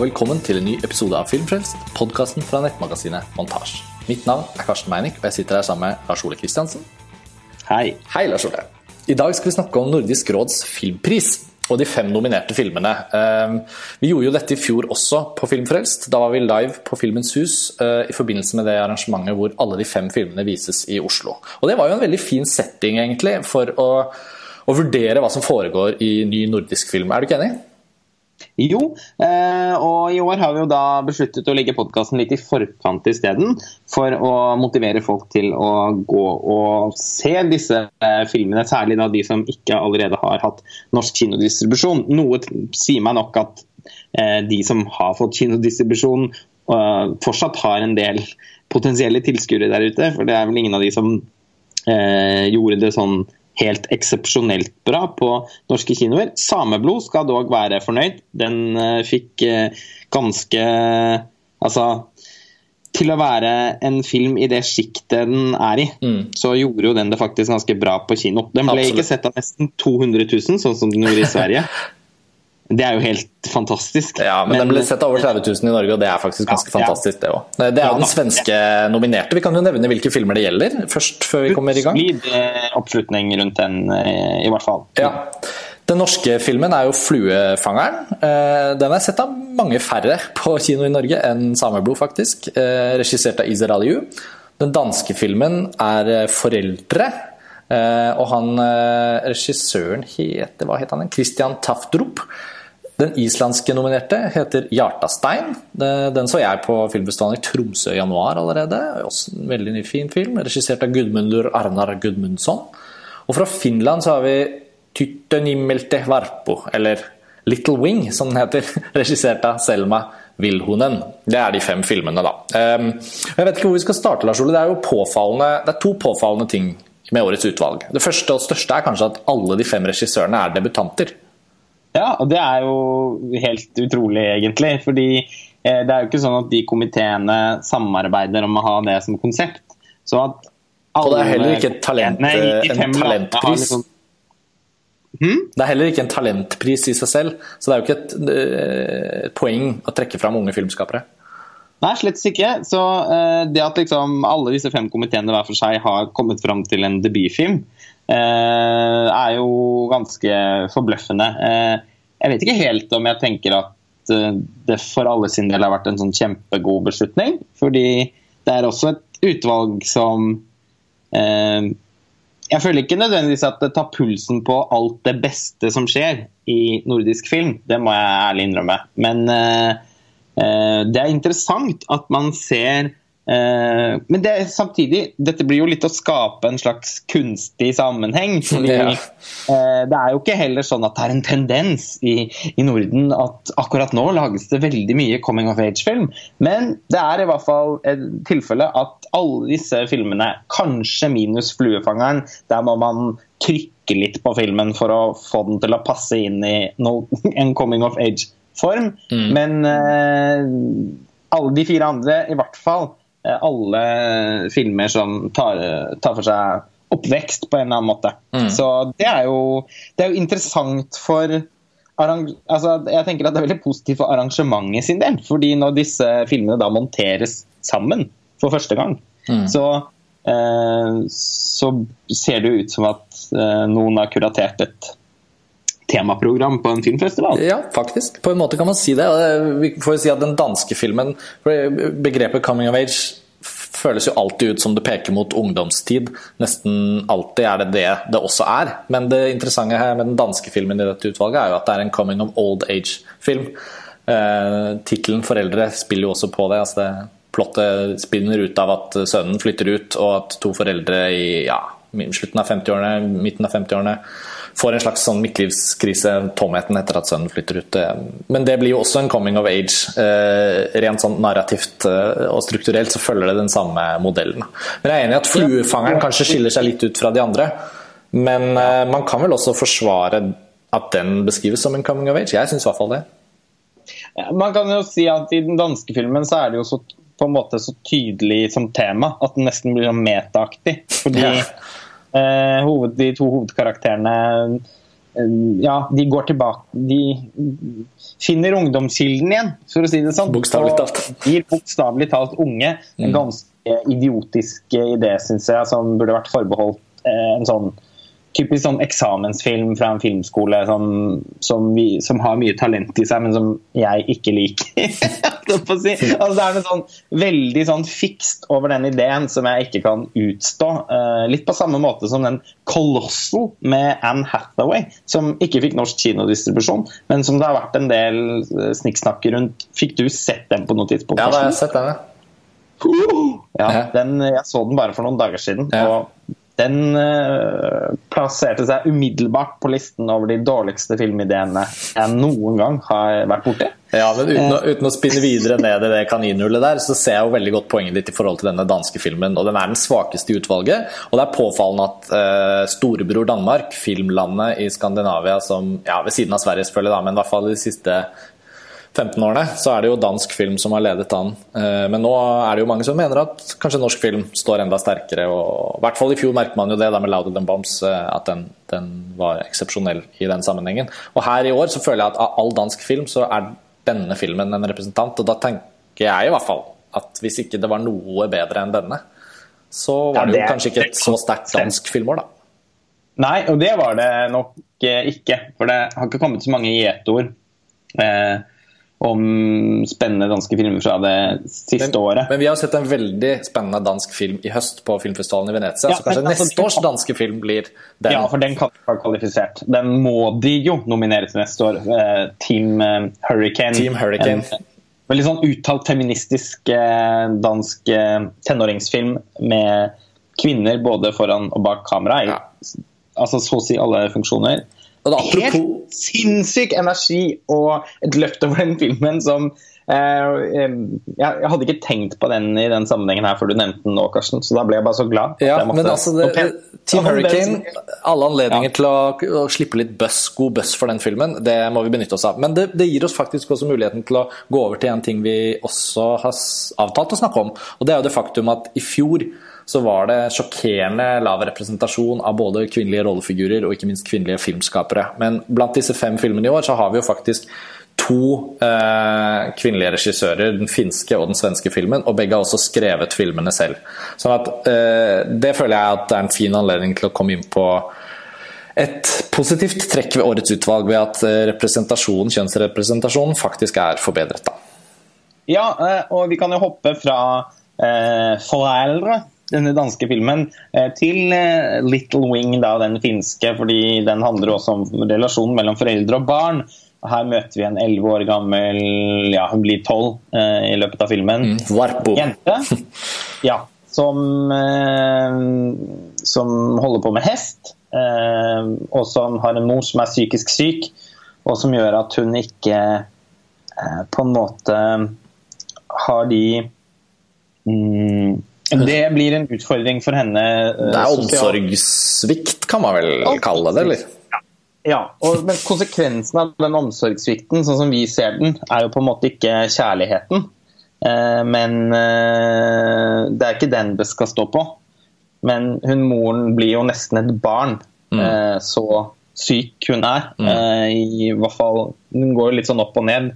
og velkommen til en ny episode av Filmfrelst, podkasten fra nettmagasinet Montasj. Mitt navn er Karsten Meinick, og jeg sitter her sammen med Lars Ole Kristiansen. Hei. Hei, Lars Ole. I dag skal vi snakke om Nordisk råds filmpris og de fem nominerte filmene. Ehm, vi gjorde jo dette i fjor også på Filmfrelst. Da var vi live på Filmens Hus eh, i forbindelse med det arrangementet hvor alle de fem filmene vises i Oslo. Og det var jo en veldig fin setting, egentlig, for å, å vurdere hva som foregår i ny nordisk film. Er du ikke enig? Jo, eh, og i år har vi jo da besluttet å legge podkasten litt i forkant isteden. For å motivere folk til å gå og se disse eh, filmene. Særlig da de som ikke allerede har hatt norsk kinodistribusjon. Noe sier meg nok at eh, de som har fått kinodistribusjon fortsatt har en del potensielle tilskuere der ute. For det er vel ingen av de som gjorde det sånn helt eksepsjonelt bra på norske kinoer. Sameblod skal dog være fornøyd. Den uh, fikk uh, ganske Altså til å være en film i det sjiktet den er i, mm. så gjorde jo den det faktisk ganske bra på kino. Den ble Absolutt. ikke sett av nesten 200 000, sånn som den gjorde i Sverige. Det er jo helt fantastisk. Ja, men, men, den ble sett av over 30 000 i Norge, og det er faktisk ganske ja, fantastisk, det òg. Det er jo den svenske nominerte. Vi kan jo nevne hvilke filmer det gjelder, først før vi kommer i gang. Solid oppslutning rundt den, eh, i hvert fall. Ja. Den norske filmen er jo 'Fluefangeren'. Eh, den er sett av mange færre på kino i Norge enn 'Sameblod', faktisk. Eh, regissert av Izer Aliu. Den danske filmen er 'Foreldre'. Og han regissøren heter hva heter han? Christian Taftrup. Den islandske nominerte heter 'Hjartastein'. Den så jeg på filmfestivalen i Tromsø i januar allerede. Også en veldig fin film, regissert av Gudmundur Arnar Gudmundsson. Og fra Finland så har vi 'Tyttönimmelte Varpo', eller 'Little Wing', som den heter. Regissert av Selma Vilhonen. Det er de fem filmene, da. Ehm, jeg vet ikke hvor vi skal starte, Lars Ole. Det er jo påfallende, det er to påfallende ting med årets utvalg. Det første og største er kanskje at alle de fem regissørene er debutanter. Ja, og det er jo helt utrolig, egentlig. Fordi eh, det er jo ikke sånn at de komiteene samarbeider om å ha det som konsept. Så at alle, og det er heller ikke talent, nei, en talentpris. Liksom... Hmm? Det er heller ikke en talentpris i seg selv, så det er jo ikke et, eh, et poeng å trekke fram unge filmskapere. Nei, slett ikke. Så uh, det at liksom alle disse fem komiteene hver for seg har kommet fram til en debutfilm, Eh, er jo ganske forbløffende. Eh, jeg vet ikke helt om jeg tenker at eh, det for alle sin del har vært en sånn kjempegod beslutning. Fordi det er også et utvalg som Jeg føler ikke nødvendigvis at det tar pulsen på alt det beste som skjer i nordisk film. Det må jeg ærlig innrømme. Men det er interessant at man ser Eh, men det, samtidig, dette blir jo litt å skape en slags kunstig sammenheng. fordi ja. Eh, det er jo ikke heller sånn at det er en tendens i, i, Norden at akkurat nå lages det veldig mye coming of age-film. Men det er i hvert fall et tilfelle at alle disse filmene, kanskje minus 'Fluefangeren', der må man trykke litt på filmen for å få den til å passe inn i no, en coming of age-form. Mm. Men uh, alle de fire andre, i hvert fall, Eh, alle filmer som tar, tar, for seg oppvekst på en eller annen måte. Mm. Så det er, jo, det er jo interessant for altså, Jeg tenker at det er veldig positivt for arrangementet sin del. fordi når disse filmene da monteres sammen for første gang, mm. så, eh, så ser det ut som at eh, noen har kuratert et temaprogram på en filmfestival. Ja, faktisk. På en måte kan man si det. Vi får jo si at den danske filmen Begrepet 'coming of age' føles jo alltid ut som det peker mot ungdomstid. Nesten alltid er det det det også er. Men det interessante her med den danske filmen i dette utvalget er jo at det er en 'coming of old age'-film. Eh, Tittelen 'Foreldre' spiller jo også på det. altså det Plottet spinner ut av at sønnen flytter ut, og at to foreldre i ja, slutten av 50-årene, midten av 50-årene får en slags sånn midtlivskrise, tomheten etter at sønnen flytter ut. Men det blir jo også en coming of age. Eh, rent sånn narrativt eh, og strukturelt så følger det den samme modellen. Men jeg er enig i at 'Fluefangeren' kanskje skiller seg litt ut fra de andre. Men eh, man kan vel også forsvare at den beskrives som en coming of age? Jeg syns i hvert fall det. Man kan jo si at i den danske filmen så er det jo så, på en måte så tydelig som tema at den nesten blir sånn metaaktig. Fordi ja. Eh, hoved, de to hovedkarakterene ja, de går tilbake De finner ungdomskilden igjen, for å si det sånn. Bokstavelig talt. Og blir bokstavelig talt unge. En ganske idiotisk idé, syns jeg, som burde vært forbeholdt eh, en sånn typisk sånn eksamensfilm fra en filmskole som, som, vi, som, har mye talent i seg, men som jeg ikke liker. si. altså, det er noe sånn veldig sånn fikst over den ideen som jeg ikke kan utstå. Uh, litt på samme måte som den Colossal med Anne Hathaway, som ikke fikk norsk kinodistribusjon, men som det har vært en del uh, snikksnakker rundt. Fikk du sett den på noe tidspunkt? Ja, da har jeg sett den. Ja, den, jeg så den bare for noen dager siden. Ja. og den uh, plasserte seg umiddelbart på listen over de dårligste filmideene jeg noen gang har vært borti. Ja, men uten å, uten å, spinne videre ned i det kaninhullet der, så ser jeg jo veldig godt poenget ditt i forhold til denne danske filmen. Og den er den svakeste i utvalget. Og det er påfallende at uh, storebror Danmark, filmlandet i Skandinavia som ja, ved siden av Sverige selvfølgelig, da, men i hvert fall de siste 15-årene, så er det jo dansk film som har ledet an. Eh, men nå er det jo mange som mener at kanskje norsk film står enda sterkere. og I hvert fall i fjor merker man jo det der med 'Louder Than Bombs', eh, at den, den var eksepsjonell i den sammenhengen. Og her i år så føler jeg at av all dansk film så er denne filmen en representant. Og da tenker jeg i hvert fall at hvis ikke det var noe bedre enn denne, så var det jo kanskje ikke et så sterkt dansk filmår, da. Nei, og det var det nok ikke. For det har ikke kommet så mange gjetord. Eh, om spennende danske filmer fra det siste men, året. Men vi har sett en veldig spennende dansk film i høst på filmfestivalen i Venezia. Ja, så kanskje altså, neste års danske film blir den? Ja, for den kan være kvalifisert. Den må de jo nominere til neste år. Uh, Team uh, Hurricane. Team Hurricane. En, veldig sånn uttalt feministisk uh, dansk tenåringsfilm med kvinner både foran og bak kamera. Ja. Altså så å si alle funksjoner. Apropos... Helt sinnssyk energi og et løft over den filmen som eh, Jeg hadde ikke tenkt på den i den sammenhengen her før du nevnte den nå, Karsten, så da ble jeg bare så glad. Ja, men altså, det, Team Hurricane, alle anledninger ja. til å, å, slippe litt buzz, god buzz for den filmen, det må vi benytte oss av. Men det, det, gir oss faktisk også muligheten til å gå over til en ting vi også har avtalt å snakke om, og det er jo det faktum at i fjor så var det sjokkerende lav representasjon av både kvinnelige rollefigurer og ikke minst kvinnelige filmskapere. Men blant disse fem filmene i år så har vi jo faktisk to eh, kvinnelige regissører, den finske og den svenske filmen, og begge har også skrevet filmene selv. Sånn at eh, Det føler jeg at det er en fin anledning til å komme inn på et positivt trekk ved årets utvalg, ved at eh, representasjonen, kjønnsrepresentasjonen faktisk er forbedret. Da. Ja, eh, og vi kan jo hoppe fra eh, foreldre denne danske filmen, eh, til eh, Little Wing, da, den finske, fordi den handler også om relasjonen mellom foreldre og barn. Her møter vi en elleve år gammel ja, hun blir tolv eh, i løpet av filmen. Mm, jente. Ja, som, eh, som holder på med hest, eh, og som har en mor som er psykisk syk, og som gjør at hun ikke eh, på en måte har de mm, det blir en utfordring for henne. Eh, det er omsorgssvikt, kan man vel kalle det? eller? Ja, og, men konsekvensen av den omsorgssvikten, sånn som vi ser den, er jo på en måte ikke kjærligheten. Eh, men eh, det er ikke den det skal stå på. Men hun moren blir jo nesten et barn, mm. eh, så syk hun er. Mm. Eh, I hvert fall Hun går jo litt sånn opp og ned.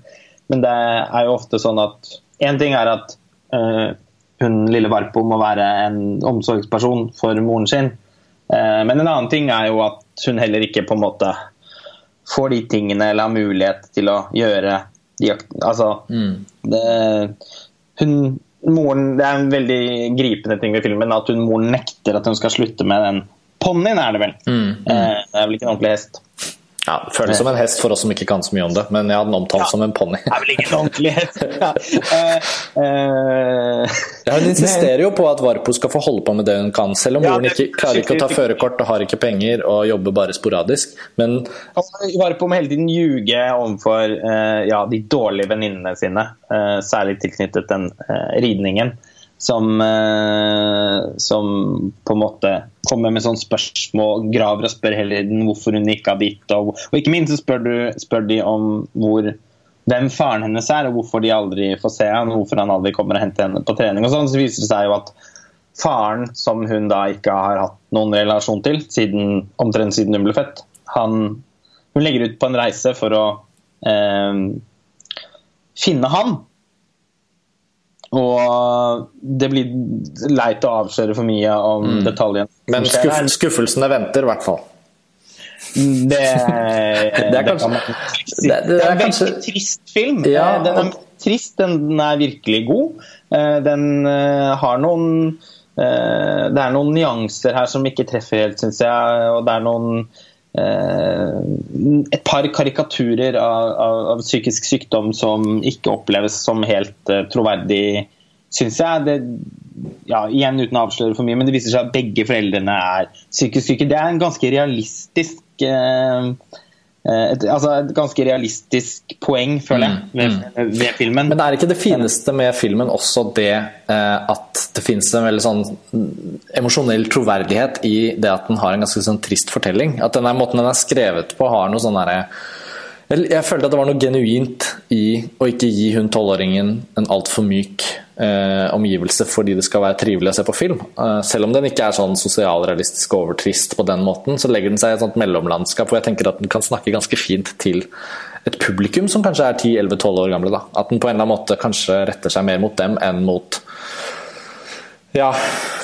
Men det er jo ofte sånn at Én ting er at eh, hun lille Varpo må være en omsorgsperson for moren sin. Eh, men en annen ting er jo at hun heller ikke på en måte får de tingene eller har mulighet til å gjøre de, Altså mm. det, hun, moren, det er en veldig gripende ting ved filmen at hun moren nekter at hun skal slutte med den ponnien, er det vel. Mm. Mm. Det er vel ikke en ordentlig hest. Ja, det Føles som en hest for oss som ikke kan så mye om det, men jeg hadde den omtalt ja, som en ponni. Det er vel ikke en ordentlig hest. Ja. Uh, uh, ja, hun insisterer jo på at Varpo skal få holde på med det hun kan, selv om moren ikke klarer ikke å ta førerkort og har ikke penger og jobber bare sporadisk. Men Varpo må hele tiden ljuge overfor uh, ja, de dårlige venninnene sine, særlig tilknyttet den ridningen som, eh, som, på en måte kommer med sånne spørsmål, graver og spør hele tiden hvorfor hun ikke har dit. Og, og ikke minst så spør, du, spør de om hvor, hvem faren hennes er, og hvorfor de aldri får se han, og hvorfor han aldri kommer og henter henne på trening. og sånn, Så viser det seg jo at faren, som hun da ikke har hatt noen relasjon til siden, omtrent siden hun ble født, han hun legger ut på en reise for å eh, finne han. Og det blir leit å avsløre for mye om mm. detaljene. Men skuff, skuffelsene venter, i hvert fall. Det, det, er kanskje, det, det, det er en veldig trist film. Ja, eh, den er trist, den er virkelig god. Eh, den eh, har noen Det er noen nyanser her som ikke treffer helt, syns jeg. Og det er noen et par karikaturer av, av, av, psykisk sykdom som ikke oppleves som helt troverdig, syns jeg. Det, ja, igjen uten å avsløre for mye, men det viser seg at begge foreldrene er psykisk syke. Det er en ganske realistisk Eh, et, altså et ganske realistisk poeng, føler jeg, mm, ved, mm. ved, filmen. Men er ikke det fineste med filmen også det eh, at det finnes en veldig sånn emosjonell troverdighet i det at den har en ganske sånn trist fortelling? At denne måten den er skrevet på, har noe sånn derre jeg følte at det var noe genuint i å ikke gi hun tolvåringen en altfor myk eh, omgivelse fordi det skal være trivelig å se på film. Eh, selv om den ikke er sånn sosialrealistisk overtrist på den måten, så legger den seg i et sånt mellomlandskap hvor jeg tenker at den kan snakke ganske fint til et publikum som kanskje er 10-11-12 år gamle. Da. At den på en eller annen måte kanskje retter seg mer mot dem enn mot ja,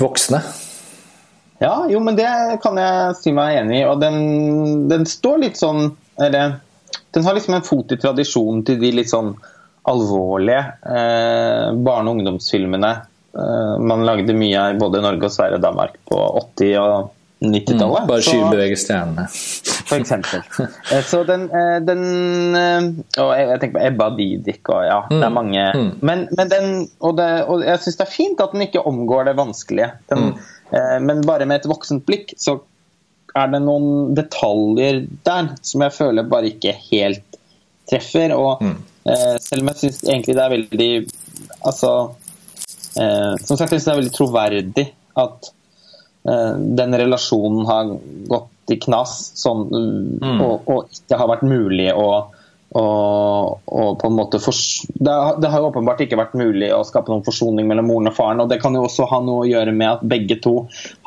voksne. Ja, jo, men det kan jeg si meg enig i. Og den, den står litt sånn Eller den har liksom en fot i tradisjonen til de litt sånn alvorlige eh, barne- og ungdomsfilmene eh, man lagde mye av både Norge og Sverige og Danmark på 80- og 90-tallet. Mm, bare skyvebevege stjernene. For eksempel. Eh, så den, eh, den eh, Og jeg tenker på Ebba Didik og ja, mm. det er mm. mange mm. Men, men, den Og, det, og jeg syns det er fint at den ikke omgår det vanskelige. Den, mm. Men bare med et voksent blikk så er det noen detaljer der som jeg føler bare ikke helt treffer. Og mm. eh, selv om jeg syns egentlig det er veldig Altså eh, Som sagt, jeg syns det er veldig troverdig at eh, den relasjonen har gått i knas sånn, mm. og, og, ikke har vært mulig å og, og, på en måte for, det, det, har jo åpenbart ikke vært mulig å skape noen forsoning mellom moren og faren. og Det kan jo også ha noe å gjøre med at begge to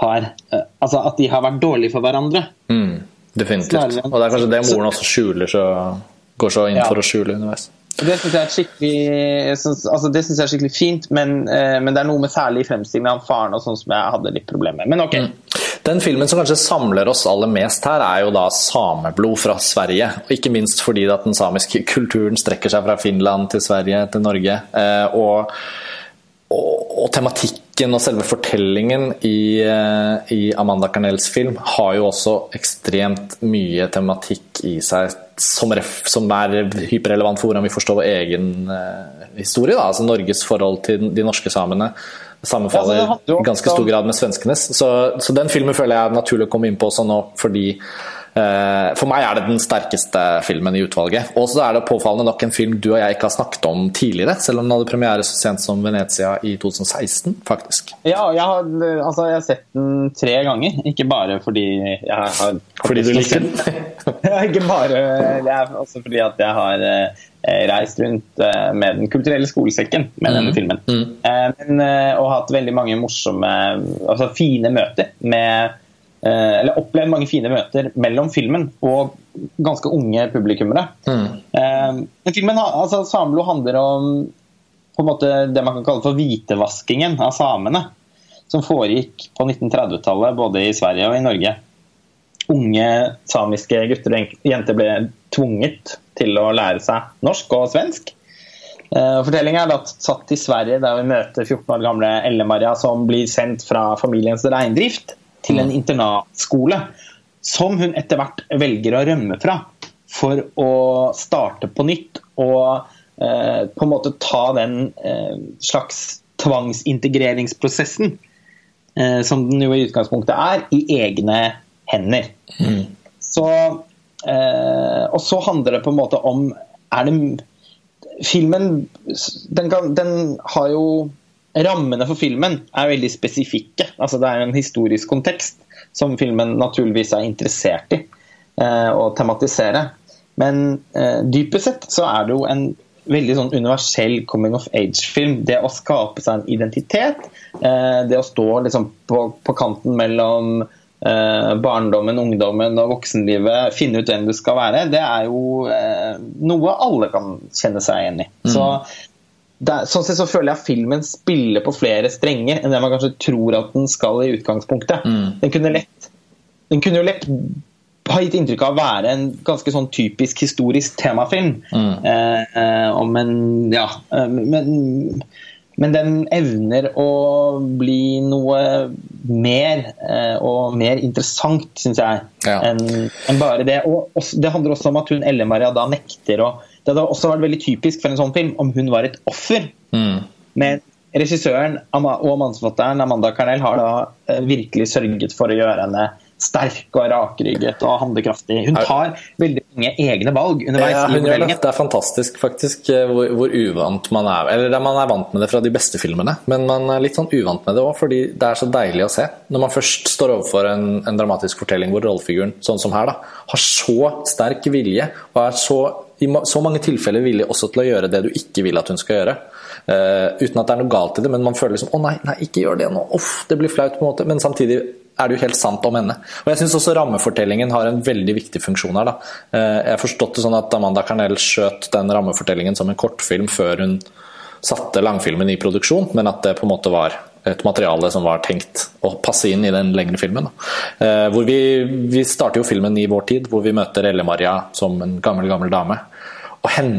har eh, altså at de har vært dårlige for hverandre. Mm, definitivt. Og det er kanskje det moren også skjuler, så går så inn ja. for å skjule underveis. Det syns jeg, altså jeg er skikkelig fint, men, eh, men, det er noe med særlig fremstillingen av faren og sånn som jeg hadde litt problemer med. Men ok. Mm. Den filmen som kanskje samler oss aller mest her, er jo da sameblod fra Sverige. Og ikke minst fordi at den samiske kulturen strekker seg fra Finland til Sverige til Norge. Eh, og, og, og tematikken og selve fortellingen i, eh, i Amanda Carnells film har jo også ekstremt mye tematikk i seg som, ref, som er hyperrelevant for hvordan vi forstår vår egen eh, historie. Da. Altså Norges forhold til de norske samene sammenfaller ja, i ganske stor grad med svenskenes. Så, så, den filmen føler jeg er naturlig å komme inn på også nå, fordi eh, For meg er det den sterkeste filmen i utvalget. Og så er det påfallende nok en film du og jeg ikke har snakket om tidligere, selv om den hadde premiere så sent som Venezia i 2016, faktisk. Ja, jeg har, altså, jeg har sett den tre ganger, ikke bare fordi jeg har Fordi du liker den? ikke bare, det er også fordi at jeg har Eh, reist rundt eh, med Den kulturelle skolesekken med denne filmen. Mm. Eh, men, og hatt veldig mange morsomme, altså fine møter med Eller opplevd mange fine møter mellom filmen og ganske unge publikummere. Mm. filmen, altså Samlo handler om på en måte det man kan kalle for hvitevaskingen av samene. Som foregikk på 1930-tallet både i Sverige og i Norge. Unge samiske gutter og jenter ble tvunget til å lære seg norsk og svensk. Fortellingen Fortellinga er satt i Sverige, der vi møter 14 år gamle Elle-Maria som blir sendt fra familiens reindrift til en mm. internatskole som hun etter hvert velger å rømme fra for å starte på nytt og eh, på en måte ta den eh, slags tvangsintegreringsprosessen som den jo i utgangspunktet er, i egne hender. Mm. Så Eh, og så handler det på en måte om er det, Filmen den, kan, den, har jo Rammene for filmen er veldig spesifikke. altså Det er en historisk kontekst som filmen naturligvis er interessert i eh, å tematisere. Men eh, dypest sett så er det jo en veldig sånn universell coming of age-film. Det å skape seg en identitet. Eh, det å stå liksom på, på kanten mellom eh, barndommen, ungdommen og voksenlivet, finne ut hvem du skal være, det er jo eh, noe alle kan kjenne seg igjen i. Mm. Så der, sånn sett så føler jeg at filmen spiller på flere strenger enn det man kanskje tror at den skal i utgangspunktet. Mm. Den kunne lett den kunne jo lett ha gitt inntrykk av å være en ganske sånn typisk historisk temafilm. Mm. Eh, eh, om en Ja. Men, men den evner å bli noe mer eh, og mer interessant, syns jeg, Ja. enn en bare det. Og det handler også om at hun Elle Maria da nekter å Det hadde også vært veldig typisk for en sånn film om hun var et offer. Mm. Men regissøren og mannsforfatteren Amanda Carnell har da eh, virkelig sørget for å gjøre henne sterk og rakrygget og handlekraftig. Hun tar veldig mange egne valg underveis. Ja, hun gjør det. det er fantastisk, faktisk, eh, hvor, hvor uvant man er. Eller man er vant med det fra de beste filmene, men man er litt sånn uvant med det òg, fordi det er så deilig å se. Når man først står overfor en, en dramatisk fortelling hvor rollefiguren, sånn som her, da, har så sterk vilje, og er så, i så mange tilfeller villig også til å gjøre det du ikke vil at hun skal gjøre. Uh, uten at det er noe galt i det, men man føler liksom 'Å nei, nei, ikke gjør det nå'. Uff, det blir flaut, på en måte. Men samtidig er det jo helt sant om henne. Og jeg syns også rammefortellingen har en veldig viktig funksjon her. da. Eh, Jeg har forstått det sånn at Amanda Carnell skjøt den rammefortellingen som en kortfilm før hun satte langfilmen i produksjon, men at det på en måte var et materiale som var tenkt å passe inn i den lengre filmen. Eh, Hvor vi, vi starter jo filmen i vår tid, hvor vi møter Elle-Maria som en gammel, gammel dame. Og hen,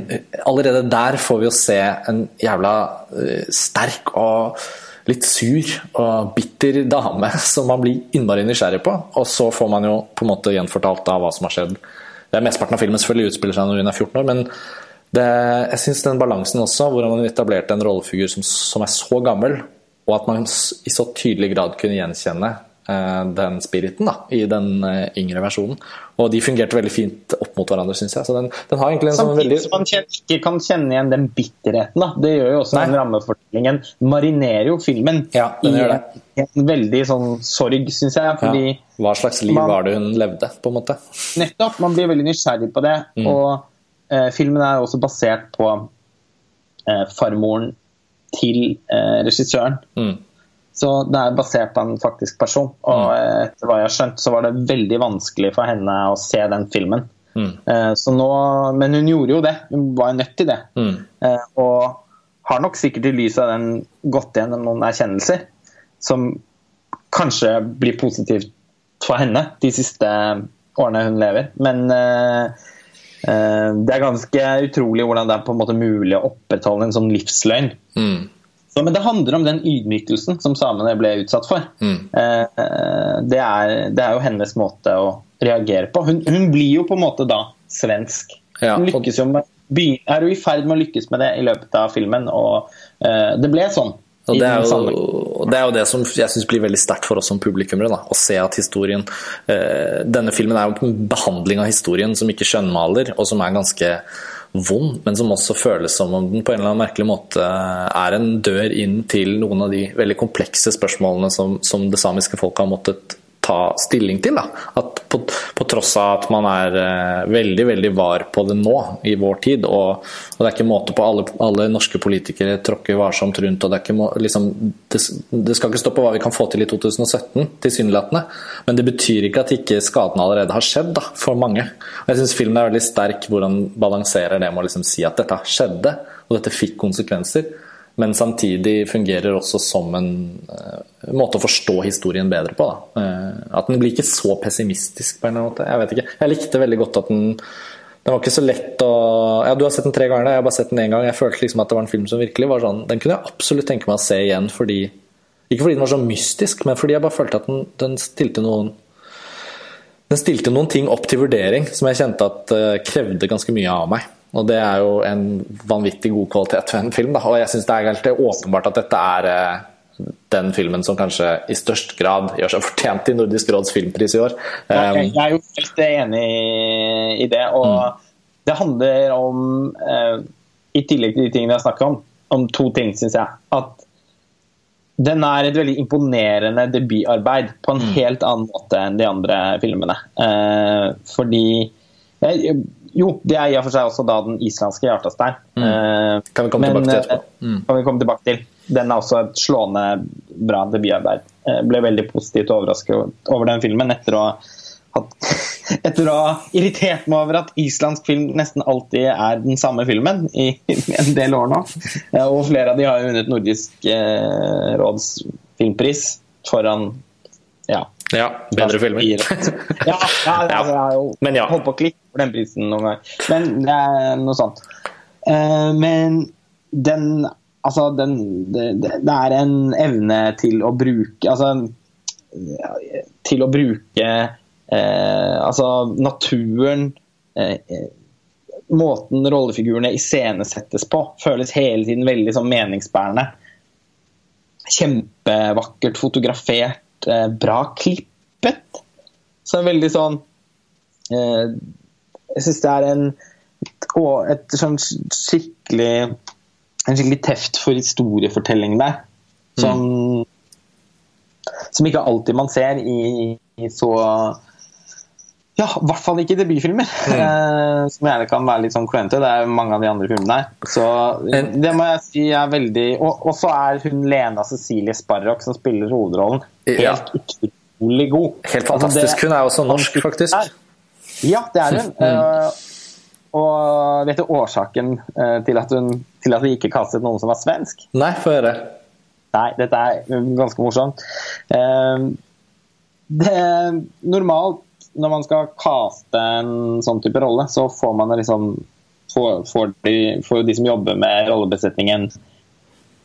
allerede der får vi jo se en jævla eh, sterk og litt sur og bitter dame som man blir innmari nysgjerrig på. Og så får man jo på en måte gjenfortalt av hva som har skjedd. Det er Mesteparten av filmen selvfølgelig utspiller seg når hun er 14 år, men det, jeg syns den balansen også, hvor man etablerte en rollefigur som, som er så gammel, og at man i så tydelig grad kunne gjenkjenne den spiriten da, i den eh, yngre versjonen. Og de fungerte veldig fint opp mot hverandre, syns jeg. Så den, den har egentlig en sånn Samtidig veldig som man kjenner, ikke kan kjenne igjen den bitterheten. Da. Det gjør jo også Nei. den rammefortellingen. Marinerer jo filmen Ja, den i gjør det. en veldig sånn sorg, syns jeg. Fordi ja, Hva slags liv man- var det hun levde, på en måte? nettopp, man blir veldig nysgjerrig på det. Mm. Og eh, filmen er også basert på eh, farmoren til eh, regissøren. Mm. Så det er basert på en faktisk person. Og Mm. eh, etter hva jeg har skjønt, så var det veldig vanskelig for henne å se den filmen. Mm. Eh, Så nå, men hun gjorde jo det. Hun var nødt til det. Mm. Eh, Og har nok sikkert i lys av den gått gjennom noen erkjennelser som kanskje blir positivt for henne de siste årene hun lever. Men det er ganske utrolig hvordan det er på en måte mulig å opprettholde en sånn livsløgn. Mm. Så, men det handler om den ydmykelsen som samene ble utsatt for. Mm. Eh, det, er, det er jo hennes måte å reagere på. Hun, hun blir jo på en måte da svensk. Ja, Hun lykkes jo med, er jo i ferd med å lykkes med det i løpet av filmen, og eh, det ble sånn. Og det, er jo, det er jo det som jeg syns blir veldig sterkt for oss som publikummere. da, Å se at historien eh, Denne filmen er jo en behandling av historien som ikke skjønnmaler, og som er ganske vond, men som også føles som om den på en eller annen merkelig måte er en dør inn til noen av de veldig komplekse spørsmålene som, som det samiske folket har måttet ta stilling til. Da. At på, på tross av at man er eh, veldig veldig var på det nå, i vår tid, og, og det er ikke måte på alle, alle norske politikere tråkker varsomt rundt, og det, ikke liksom, det, det skal ikke stå på hva vi kan få til i 2017, tilsynelatende, men det betyr ikke at ikke skaden allerede har skjedd da, for mange. Og jeg syns filmen er veldig sterk hvor han balanserer det med å liksom si at dette skjedde, og dette fikk konsekvenser men samtidig fungerer også som en eh, måte å forstå historien bedre på. Da. Eh, at den blir ikke så pessimistisk på en eller annen måte. Jeg vet ikke. Jeg likte veldig godt at den den var ikke så lett å Ja, du har sett den tre ganger, jeg har bare sett den én gang. Jeg følte liksom at det var en film som virkelig var sånn Den kunne jeg absolutt tenke meg å se igjen fordi Ikke fordi den var så mystisk, men fordi jeg bare følte at den, den stilte noen den stilte noen ting opp til vurdering som jeg kjente at eh, krevde ganske mye av meg. Og det er jo en vanvittig god kvalitet ved en film. Da. Og jeg syns det er helt åpenbart at dette er eh, den filmen som kanskje i størst grad gjør seg fortjent til Nordisk råds filmpris i år. Jeg, Um, jeg er jo helt enig i det. Og det handler om, eh, i tillegg til de tingene jeg har snakket om, om to ting, syns jeg. At den er et veldig imponerende debutarbeid på en helt annen måte enn de andre filmene. Eh, fordi eh, Jo, det er i og for seg også da den islandske hjertestein. Eh, Kan vi komme men, tilbake til etterpå. Mm. kan vi komme tilbake til. den er også et slående bra debutarbeid. Jeg ble veldig positivt overrasket over den filmen etter å etter å ha irritert meg over at islandsk film nesten alltid er den samme filmen i en del år nå. Og flere av de har jo vunnet Nordisk eh, råds filmpris foran ja, ja, bedre filmer. ja, ja, altså, jeg har jo Men ja. holdt på å klikke for den prisen noen gang. Men det er noe sånt. Uh, men den Altså, den, det, det, er en evne til å bruke Altså til å bruke uh, altså naturen uh, Måten rollefigurene iscenesettes på, føles hele tiden veldig sånn meningsbærende. Kjempevakkert fotografert eh, bra klippet. Så veldig sånn eh, Jeg syns det er en et, sånn skikkelig en skikkelig teft for historiefortelling der. Som, mm. som ikke alltid man ser i, i så ja, i hvert fall ikke i debutfilmer. Mm. Eh, som gjerne kan være litt sånn klønete. Det er mange av de andre filmene her. Så det må jeg si er veldig Og så er hun Lena Cecilie Sparrock som spiller hovedrollen, helt ja. utrolig god. Helt fantastisk. Altså, det, hun er også norsk, faktisk. Er. Ja, det er hun. Mm. Uh, og vet du årsaken uh, til, at hun, til at vi ikke kastet noen som var svensk? Nei, få høre. Nei, dette er ganske morsomt. Uh, det, normalt når man skal kaste en sånn type rolle, så får man liksom får, får, de, får de som jobber med rollebesetningen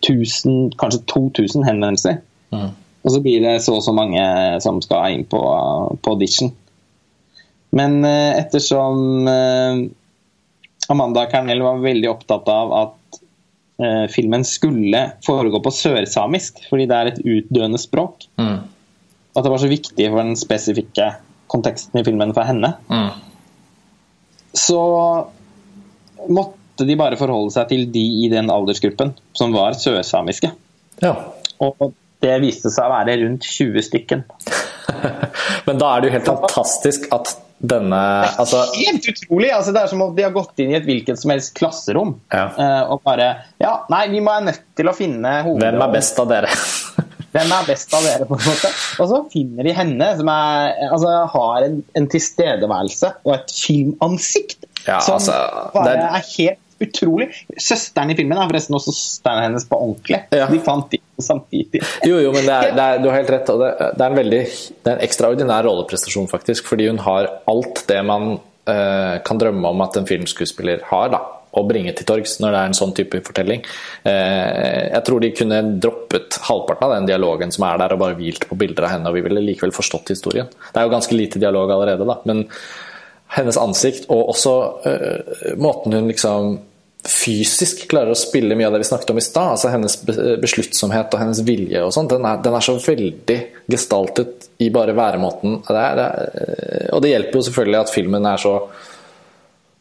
1000, kanskje 2000 henvendelser. Mm. Og så blir det så og så mange som skal inn på, på audition. Men eh, ettersom eh, Amanda Carnell var veldig opptatt av at eh, filmen skulle foregå på sørsamisk, fordi det er et utdøende språk, mm. at det var så viktig for den spesifikke konteksten i filmen for henne, mm. så måtte de bare forholde seg til de i den aldersgruppen som var sørsamiske. Ja. Og det viste seg å være rundt 20 stykken. Men da er det jo helt fantastisk at denne altså... Det er helt utrolig! Altså, det er som om de har gått inn i et hvilket som helst klasserom ja. uh, og bare Ja, nei, vi må være nødt til å finne hovedrollen. Hvem er best av dere? Hvem er best av dere? på en måte? Og så finner de henne, som er, altså, har en, en, tilstedeværelse og et filmansikt ja, som altså, bare er... er helt utrolig. Søsteren i filmen er forresten også søsteren hennes på ordentlig. Ja. De fant de samtidig. Jo, jo, men det er, det er, du har helt rett. Det, det, er en veldig det er en ekstraordinær rolleprestasjon, faktisk. Fordi hun har alt det man eh, kan drømme om at en filmskuespiller har. da å bringe til torgs når det er en sånn type fortelling. Eh, jeg tror de kunne droppet halvparten av den dialogen som er der, og bare hvilt på bilder av henne, og vi ville likevel forstått historien. Det er jo ganske lite dialog allerede, da, men hennes ansikt og også uh, måten hun liksom fysisk klarer å spille mye av det vi snakket om i stad, altså hennes besluttsomhet og hennes vilje og sånn, den, den, er så veldig gestaltet i bare væremåten. Det er, det er, og det hjelper jo selvfølgelig at filmen er så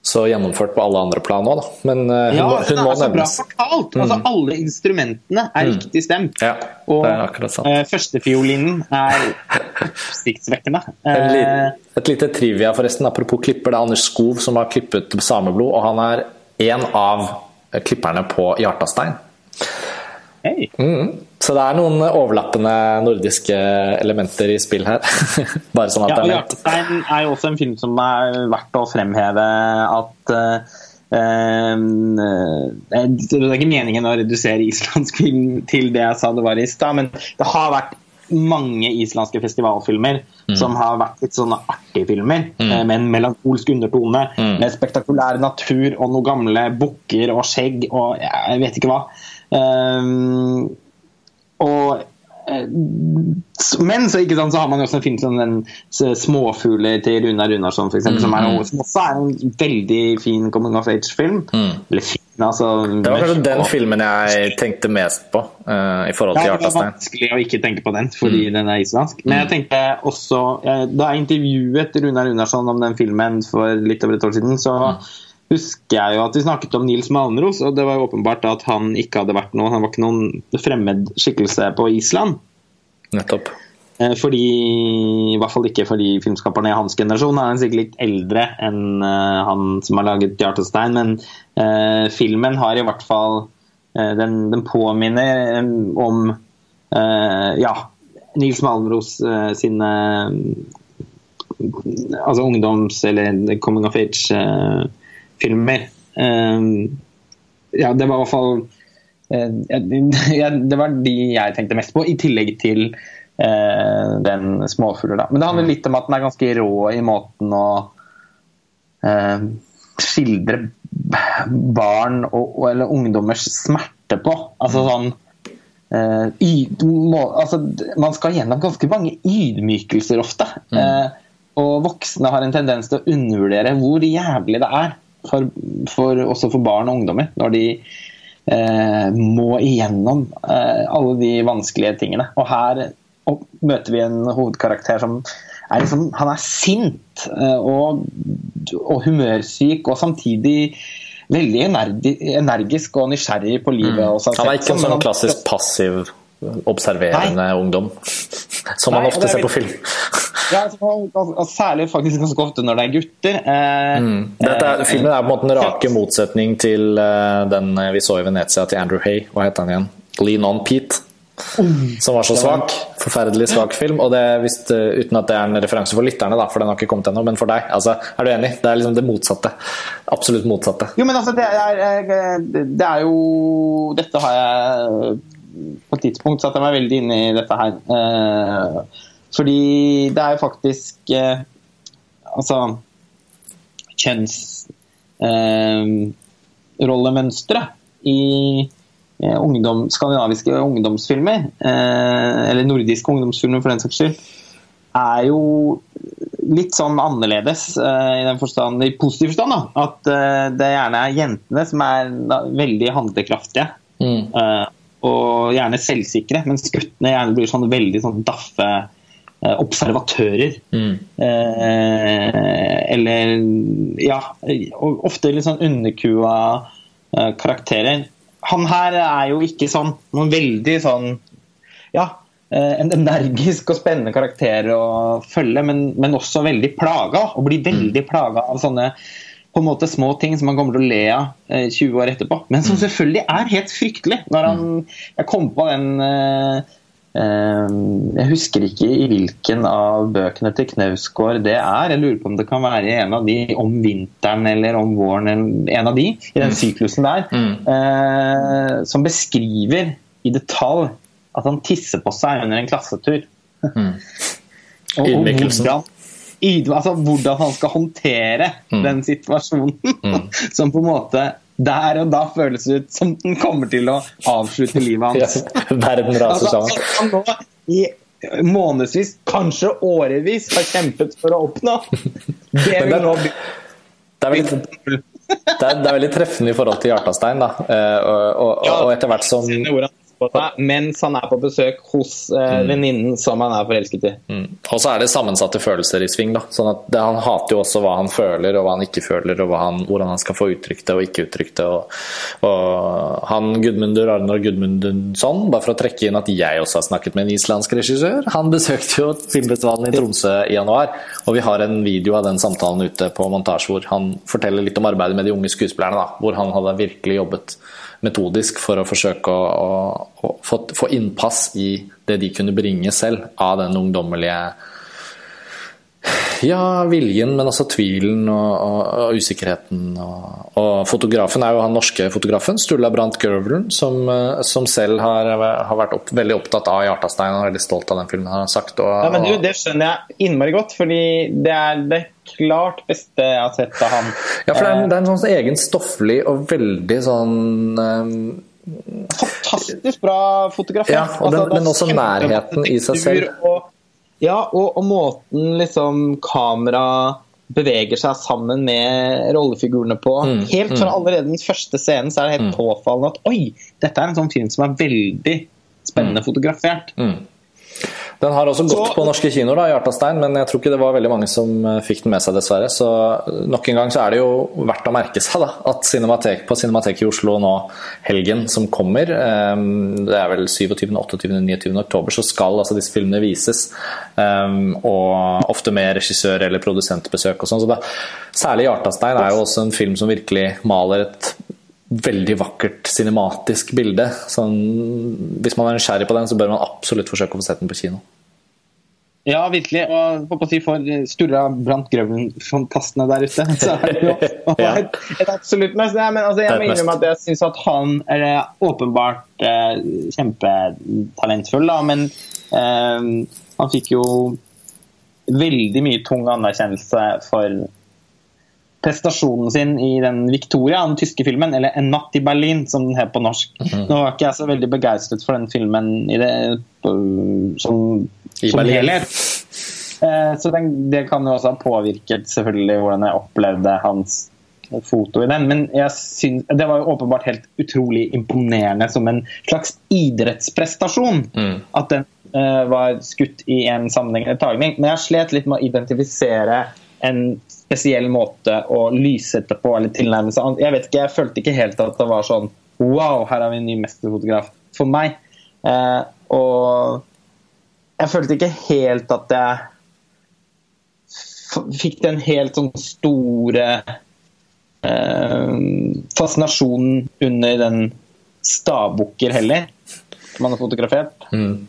så gjennomført på alle andre plan òg, da. Men uh, hun, ja, må, hun må er så Bra fortalt. Altså, mm. alle instrumentene er mm. riktig stemt. Ja, og uh, førstefiolinen er oppsiktsvekkende. Uh, et lite trivia, forresten. Apropos klipper. Det er Anders Skov som har klippet Sameblod, og han er en av klipperne på Hjartastein. Hey. Mm. Så det er noen overlappende nordiske elementer i spill her. Bare sånn at ja, nevnt. Hjartestein er jo også en film som er verdt å fremheve at uh, det er ikke meningen å redusere islandsk film til det jeg sa det var i stad, men det har vært mange islandske festivalfilmer mm. som har vært litt sånne artige filmer, mm. med en melankolsk undertone, mm. med spektakulær natur og noen gamle bukker og skjegg og jeg vet ikke hva. Um, og eh, men så, sant, så, har man jo også en sånn den 'Småfugler' til Runar Runarsson, eksempel, mm, som, er, som, også er en veldig fin coming of age-film. Mm. Eller fin, altså Det var kanskje den filmen jeg tenkte mest på uh, i forhold til Hjartastein. Det var vanskelig å ikke tenke på den, fordi mm. den er islandsk. Men jeg mm. tenkte også Da jeg intervjuet Runar Runarsson om den filmen for litt over et år siden, så mm husker jeg jo at vi snakket om Nils Malmros, og det var jo åpenbart at han ikke hadde vært noe, han var ikke noen fremmed skikkelse på Island. Nettopp. Eh, fordi, I hvert fall ikke fordi filmskaperne i hans generasjon han er sikkert litt eldre enn uh, han som har laget 'Hjartestein', men eh, filmen har i hvert fall eh, den, den, påminner om ja, Nils Malmros sine altså ungdoms- eller coming of age-filmer. ja, det var i hvert fall Det var de jeg tenkte mest på, i tillegg til den småfugler. Men det handler litt om at den er ganske rå i måten å skildre barn og, eller ungdommers smerte på. Altså sånn uh, yd, må, altså, Man skal gjennom ganske mange ydmykelser ofte. Mm. Uh, og voksne har en tendens til å undervurdere hvor jævlig det er, for, for, også for barn og ungdommer, når de eh, må igjennom alle de vanskelige tingene. Og her møter vi en hovedkarakter som er liksom, han er sint og, og humørsyk, og samtidig veldig energisk og nysgjerrig på livet. Mm. Han er ikke en sånn klassisk passiv, observerende Nei. ungdom, som man ofte ser på film. Ja, altså, Særlig faktisk ganske ofte når det er gutter. Eh, mm. Dette, er, filmen er på en måte en rake motsetning til uh, den vi så i Venezia til Andrew Hay. Hva het han igjen? Lean On Pete. Som var så svak. Forferdelig svak film. Og det, hvis, uten at det er en referanse for lytterne, da, for den har ikke kommet ennå, men for deg. Altså, er du enig? Det er liksom det motsatte. Absolutt motsatte. Jo, men altså, det er, det er jo Dette har jeg På et tidspunkt satt jeg meg veldig inn i dette her. Eh, fordi det er jo faktisk eh, Altså Kjønnsrollemønstre eh, i Eh, ungdom, skandinaviske ungdomsfilmer, eh, eller nordiske ungdomsfilmer for den saks skyld, er jo litt sånn annerledes eh, i den forstand, i positiv forstand. Da. At det gjerne er jentene som er veldig handlekraftige. Mm. Og gjerne selvsikre, mens guttene gjerne blir sånn veldig sånn daffe observatører. Mm. eller ja, ofte litt sånn underkua karakterer han her er jo ikke sånn noen veldig sånn Ja, eh, en energisk og spennende karakter å følge, men, men også veldig plaga. Og blir veldig mm. plaga av sånne på en måte små ting som han kommer til å le av 20 eh, år etterpå. Men som mm. selvfølgelig er helt fryktelig. Når han, mm. jeg kom på den eh, jeg husker ikke i hvilken av bøkene til Knausgård det er. Jeg lurer på om det kan være en av de om vinteren eller om våren. En av de i den mm. syklusen der. Mm. Eh, som beskriver i detalj at han tisser på seg under en klassetur. Mm. hvordan, altså, hvordan han skal håndtere mm. den situasjonen. Mm. som på en måte der og da føles det ut som den kommer til å avslutte livet hans. Ja, verden raser altså, sammen. Han nå i månedsvis, kanskje årevis, har kjempet for å oppnå. Det vil nå bli det er, veldig, det, er, det er, veldig, treffende i forhold til Hjartastein. Da. Og, og, og, og, etter hvert som mens han er på besøk hos eh, mm. venninnen som han er forelsket i. Mm. Og så er det sammensatte følelser i sving. da, sånn at det, Han hater jo også hva han føler og hva han ikke føler, og han, hvordan han skal få uttrykt det og ikke uttrykt det. Og, og han Gudmundur Arnor Gudmundsson, bare for å trekke inn at jeg også har snakket med en islandsk regissør, han besøkte jo filmfestivalen i Tromsø i januar, og vi har en video av den samtalen ute på montasje hvor han forteller litt om arbeidet med de unge skuespillerne, da, hvor han hadde virkelig jobbet metodisk for å forsøke å, å, å få, få innpass i det de kunne bringe selv av den ungdommelige ja, viljen, men også tvilen og, og, og usikkerheten. Og, og, fotografen er jo han norske fotografen, Sturla Brandt Gørvelen, som, som, selv har, har vært opp, veldig opptatt av Hjartastein og er veldig stolt av den filmen. han har sagt. ja, men du, Det skjønner jeg innmari godt, fordi det er det klart beste jeg har sett av ham. Ja, for det er, det er en sånn egen stofflig og veldig sånn um, Fantastisk bra fotografert. Ja, den, altså, men også nærheten i seg selv. Og, ja, og, og, måten liksom kamera beveger seg sammen med rollefigurene på. Mm, helt fra mm. allerede den første scenen så er det helt mm. påfallende at oi, dette er en sånn film som er veldig spennende mm. fotografert. Mm. Den har også gått så, på norske kinoer, da, Hjartastein, men jeg tror ikke det var veldig mange som eh, fikk den med seg, dessverre. Så nok en gang så er det jo verdt å merke seg da, at Cinematek, på Cinemateket i Oslo nå helgen som kommer, um, det er vel 27., 28., 29. oktober, så skal altså disse filmene vises. Um, og ofte med regissør- eller produsentbesøk og sånn. Så da, særlig Hjartastein er jo også en film som virkelig maler et veldig vakkert cinematisk bilde. Sånn, hvis man er nysgjerrig på den, så bør man absolutt forsøke å få sett den på kino. Ja, virkelig. Og på si for Sturra Brant Grøven-fantastene der ute, så er det jo et, et, absolutt mest. Ja, men altså, jeg må innrømme at jeg syns at han er åpenbart eh, kjempetalentfull, da, men eh, han fikk jo veldig mye tung anerkjennelse for prestasjonen sin i den Victoria, den tyske filmen, eller 'En natt i Berlin', som den het på norsk. -hmm. Nå var ikke jeg så veldig begeistret for den filmen i det, som, I som helhet. Eh, så den, det kan jo også ha påvirket selvfølgelig hvordan jeg opplevde hans foto i den. Men jeg synes, det var jo åpenbart helt utrolig imponerende som en slags idrettsprestasjon. Mm. At den uh, var skutt i en sammenhengende tagning. Men jeg slet litt med å identifisere en spesiell måte å lyssette på eller tilnærme seg. Jeg vet ikke, jeg følte ikke helt at det var sånn Wow, her har vi en ny mesterfotograf for meg. Eh, og jeg følte ikke helt at jeg fikk den helt sånn store eh, fascinasjonen under den stavbukker heller, som han har fotografert. Mm.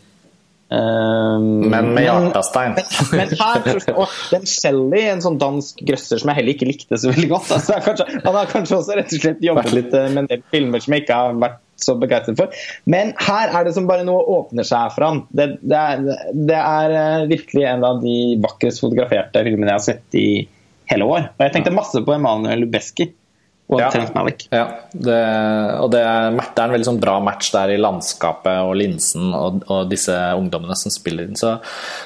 Um, men med hjertestein. Men, men, her, og den Shelly, en sånn dansk grøsser som jeg heller ikke likte så veldig godt altså, kanskje, Han har kanskje også rett og slett jobbet litt eh, med en del filmer som jeg ikke har vært så begeistret for. Men her er det som bare noe åpner seg for han. Det, det, er, det er eh, virkelig en av de vakrest fotograferte filmene jeg har sett i hele år. Og jeg tenkte masse på Emanuel Lubeski og ja, Malik. Ja, det, og det, det, er en veldig sånn bra match der i landskapet og linsen og, og disse ungdommene som spiller inn. Så,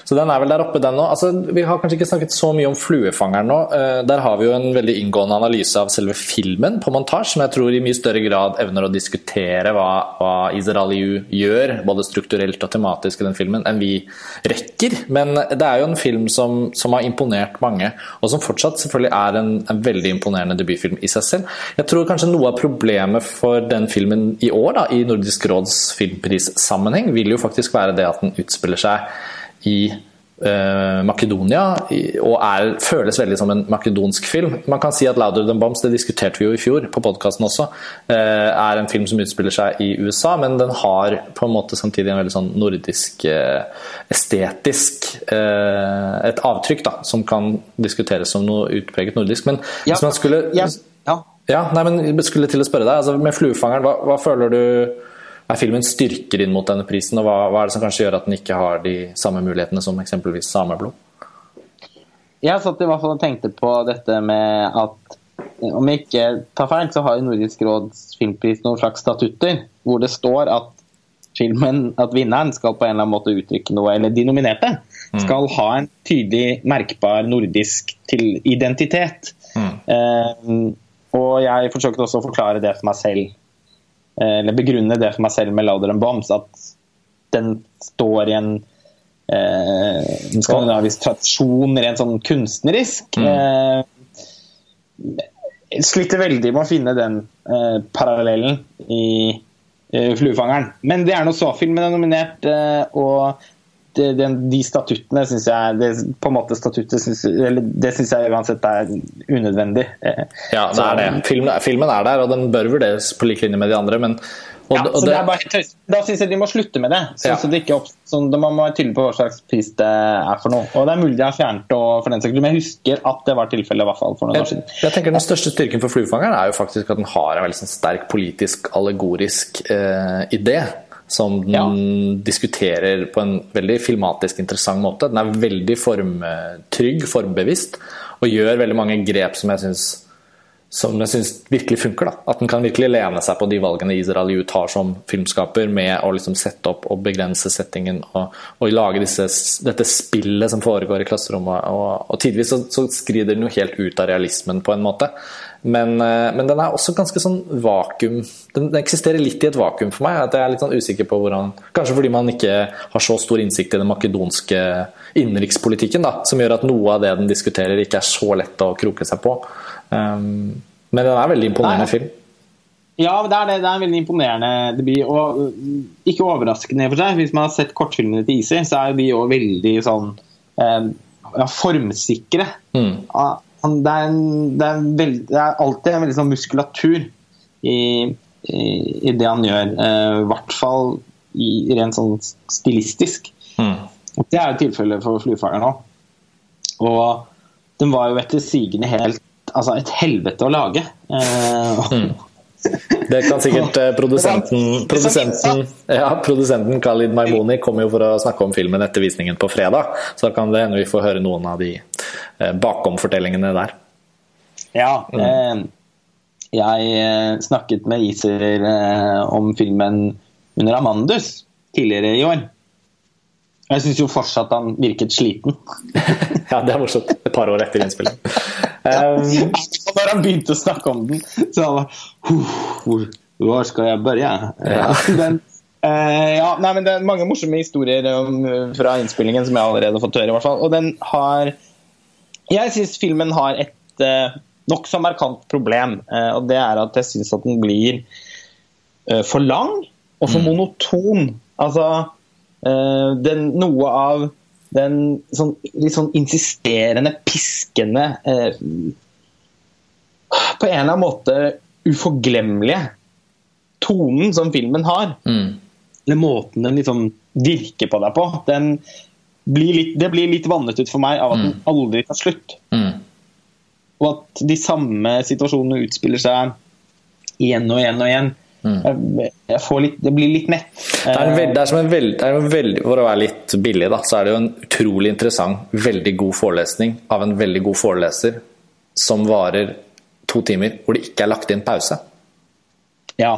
så, den er vel der oppe, den òg. Altså, vi har kanskje ikke snakket så mye om fluefangeren nå. Uh, der har vi jo en veldig inngående analyse av selve filmen på montasje, som jeg tror i mye større grad evner å diskutere hva, hva Israeliu gjør, både strukturelt og tematisk i den filmen, enn vi rekker. Men det er jo en film som, som har imponert mange, og som fortsatt selvfølgelig er en, en veldig imponerende debutfilm i seg selv. Jeg tror kanskje noe av problemet for den filmen i år, da, i Nordisk råds filmprissammenheng, vil jo faktisk være det at den utspiller seg i uh, Makedonia og er, føles veldig som en makedonsk film. Man kan si at 'Louder Than Bombs' det diskuterte vi jo i fjor på podkasten også, uh, er en film som utspiller seg i USA, men den har på en måte samtidig en veldig sånn nordisk, uh, estetisk et avtrykk da, som kan diskuteres som noe utpreget nordisk. Men ja, hvis man skulle ja, ja. Ja, nei, men skulle til å spørre deg, altså Med 'Fluefangeren', hva, hva, føler du er filmen styrker inn mot denne prisen? Og hva, hva, er det som kanskje gjør at den ikke har de samme mulighetene som eksempelvis 'Sameblod'? Jeg satt i hvert fall og tenkte på dette med at om jeg ikke tar feil, så har Nordisk råds filmpris noen slags statutter hvor det står at filmen, at vinneren skal på en eller annen måte uttrykke noe, eller de nominerte mm. skal ha en tydelig, merkbar nordisk identitet. Mm. Eh, og jeg forsøkte også å forklare det for meg selv, eller begrunne det for meg selv med 'Louder and Bombs', at den står i en, eh, skandinavisk tradisjon rent sånn kunstnerisk. Mm. Eh, sliter veldig med å finne den eh, parallellen i eh, 'Fluefangeren'. Men det er noe så filmen er nominert, eh, og det, det, de statuttene syns jeg det, på en måte statuttet synes, det synes jeg uansett er unødvendig. Ja, det er det. Filmen, filmen, er der, og den bør vurderes på lik linje med de andre. men og, ja, og det, bare, da syns jeg de må slutte med det. Sånn, ja. så det ikke opp, sånn, Man må være tydelig på hva slags pris det er for noe. Og Det er mulig de har fjernet det, for den saks men jeg husker at det var tilfellet. for noen jeg, år siden. Jeg tenker Den største styrken for Fluefangeren er jo faktisk at den har en veldig sånn sterk politisk, allegorisk eh, idé som den ja. diskuterer på en veldig filmatisk interessant måte. Den er veldig formtrygg, formbevisst, og gjør veldig mange grep som jeg syns som jeg synes virkelig funker. Da. At den kan virkelig lene seg på de valgene Israel Aliu tar som filmskaper, med å liksom sette opp og begrense settingen og, og lage disse, dette spillet som foregår i klasserommet. Og, og tidvis så, så, skrider den jo helt ut av realismen på en måte. Men, eh, men, den er også ganske sånn vakuum Den eksisterer litt i et vakuum for meg. at Jeg er litt sånn usikker på hvordan Kanskje fordi man ikke har så stor innsikt i den makedonske innenrikspolitikken, da, som gjør at noe av det den diskuterer, ikke er så lett å kroke seg på. Um, men den er veldig imponerende film. Ja, det er, det. det er en veldig imponerende debut. Og uh, ikke overraskende for seg. Hvis man har sett kortfilmene til Easy, så er de òg veldig sånn eh, ja, formsikre. Mm det er, en, det, er veld, det er, alltid en veldig sånn muskulatur i, i, i det han gjør. Eh, I hvert fall i, rent sånn stilistisk. Mm. Det er jo tilfellet for 'Fluefangeren' òg. Og den var jo etter sigende helt Altså et helvete å lage. Eh, Mm. Det kan sikkert eh, produsenten Produsenten, ja, produsenten Khalid Maimoni kommer jo for å snakke om filmen etter visningen på fredag. Så da kan det hende vi får høre noen av de eh, bakomfortellingene der. Ja. Eh, jeg eh, snakket med Iser om filmen under Amandus tidligere i år. Jeg syns jo fortsatt han virket sliten. Ja, det er morsomt. Et par år etter innspilling. Um, Når han begynte å snakke om den, så han var hvor skal jeg begynne? Ja. Den, uh, ja, nei, men det er mange morsomme historier om, fra innspillingen som jeg allerede har fått høre. i hvert fall. Og den har Jeg syns filmen har et uh, nokså markant problem. Uh, og det er at jeg syns at den blir uh, for lang og for monoton. Altså uh, den, noe av den sånn, litt sånn insisterende, piskende eh, På en eller annen måte uforglemmelige tonen som filmen har. mm, Eller måten den liksom virker på deg på. Den blir litt, det blir litt vannet ut for meg av at den aldri tar slutt. mm. Og at de samme situasjonene utspiller seg igjen og igjen og igjen. Jeg, jeg får litt, det blir litt mett. Det er, veld, det er som en veld, er en veld, For å være litt billig, da, så er det jo en utrolig interessant, veldig god forelesning av en veldig god foreleser som varer to timer, hvor det ikke er lagt inn pause. Ja.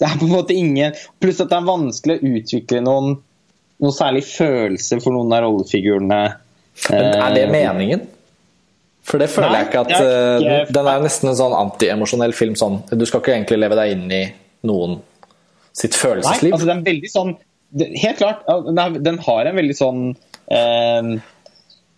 Det er på en måte ingen Pluss at det er vanskelig å utvikle noen noe særlig følelse for noen av rollefigurene. Men er det Eh, meningen? For det føler Nei, jeg ikke at er eh, ikke- Den er nesten en sånn antiemosjonell film. Sånn. Du skal ikke egentlig leve deg inn i noen sitt følelsesliv. Nei, altså den er veldig sånn Helt klart. Den, den har en veldig sånn eh,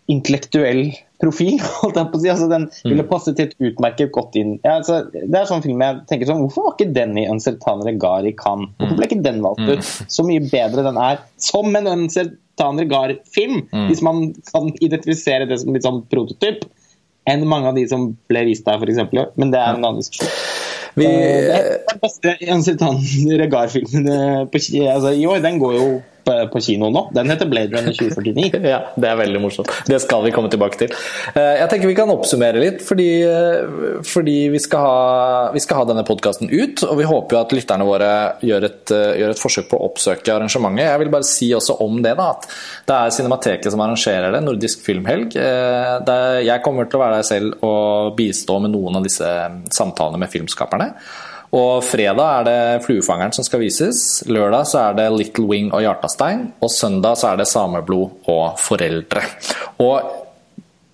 intellektuell profil, holdt jeg på å si. Altså, den Mm. ville passet helt utmerket godt inn. Ja, altså, det er sånn film jeg tenker sånn Hvorfor var ikke den i Uncertain Gar i Cannes? Mm. Hvorfor ble ikke den valgt ut? Så mye bedre den er som en Uncertain Gar-film, Mm. hvis man kan identifisere det som litt sånn prototyp, enn mange av de som ble vist der, f.eks. Men det er en annen diskusjon. Vi, Eh, den beste Uncertain Regar-filmen eh, altså, i år. Den går jo på, på kino nå. Den heter Blade Runner 2049. Ja, det er veldig morsomt. Det skal vi komme tilbake til. Eh, Jeg tenker vi kan oppsummere litt, fordi, fordi vi, skal ha, vi skal ha denne podkasten ut. Og vi håper jo at lytterne våre gjør et, gjør et forsøk på å oppsøke arrangementet. Jeg vil bare si også om det, da, at det er Cinemateket som arrangerer det, Nordisk filmhelg. Jeg kommer til å være der selv og bistå med noen av disse samtalene med filmskaperne. Og fredag er det 'Fluefangeren' som skal vises. Lørdag så er det 'Little Wing' og 'Hjartastein'. Og søndag så er det 'Sameblod' og 'Foreldre'. Og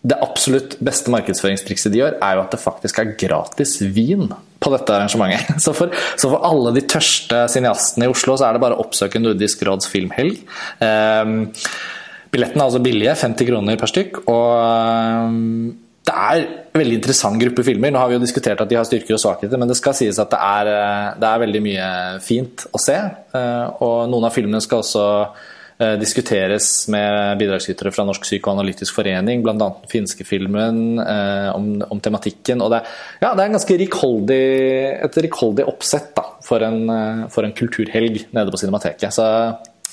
det absolutt beste markedsføringstrikset de gjør, er jo at det faktisk er gratis vin på dette arrangementet. Så for, så for alle de tørste cineastene i Oslo, så er det bare å oppsøke Nordisk råds filmhelg. Um, Billettene er altså billige, 50 kroner per stykk. Og um, det er en veldig interessant gruppe filmer. Nå har vi jo diskutert at de har styrker og svakheter, men det skal sies at det er, eh, det er veldig mye fint å se. Eh, Og noen av filmene skal også eh, diskuteres med bidragsytere fra Norsk psykoanalytisk forening, bl.a. den finske filmen om, om tematikken. Og det, ja, det er ganske rikholdig, et rikholdig oppsett da, for, en, for en kulturhelg nede på Cinemateket. Så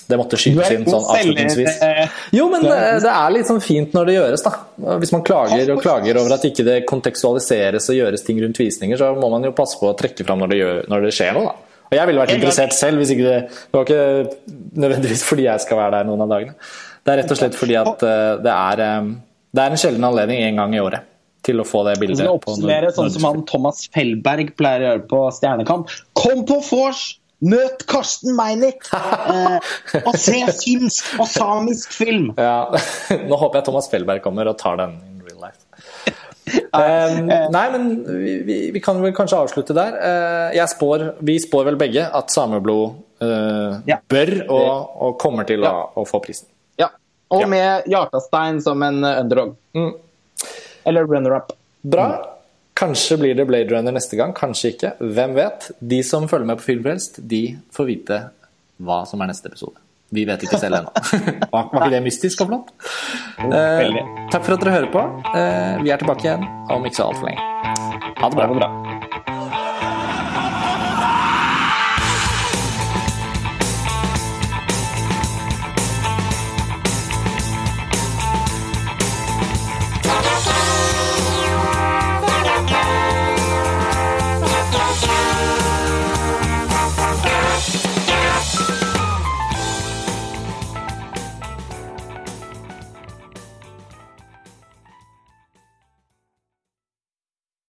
det måtte skytes inn sånn avslutningsvis. eh, Jo, men det, det er litt sånn fint når det gjøres, da. Hvis man klager og klager over at ikke det kontekstualiseres og gjøres ting rundt visninger, så må man jo passe på å trekke fram når det, gjør, når det skjer noe, da. Og jeg ville vært interessert selv, hvis ikke det Det var ikke nødvendigvis fordi jeg skal være der noen av dagene. Det er rett og slett fordi at eh, det er, eh, det er en sjelden anledning en gang i året til å få det bildet. Så oppsummere sånn som han Thomas Fellberg pleier å gjøre på Stjernekamp. Kom på vors! Møt Karsten Meinick! Eh, og se finsk og samisk film! Ja, Nå håper jeg Thomas Fellberg kommer og tar den in real life. Um, nei, men vi, vi, kan vel kanskje avslutte der. Uh, spår, vi spår vel begge at Sameblod uh, Ja. bør og, og kommer til å, å få prisen. Ja. Og Ja. med Hjartastein som en underdog. Mm. Eller runner-up. Bra. Kanskje blir det Blade Runner neste gang, kanskje ikke. Hvem vet? De som følger med på Filmfrelst, de får vite hva som er neste episode. Vi vet ikke selv ennå. Var ikke det mystisk og flott? Eh, takk for at dere hører på. Eh, vi er tilbake igjen om ikke så altfor lenge. Ha det bra.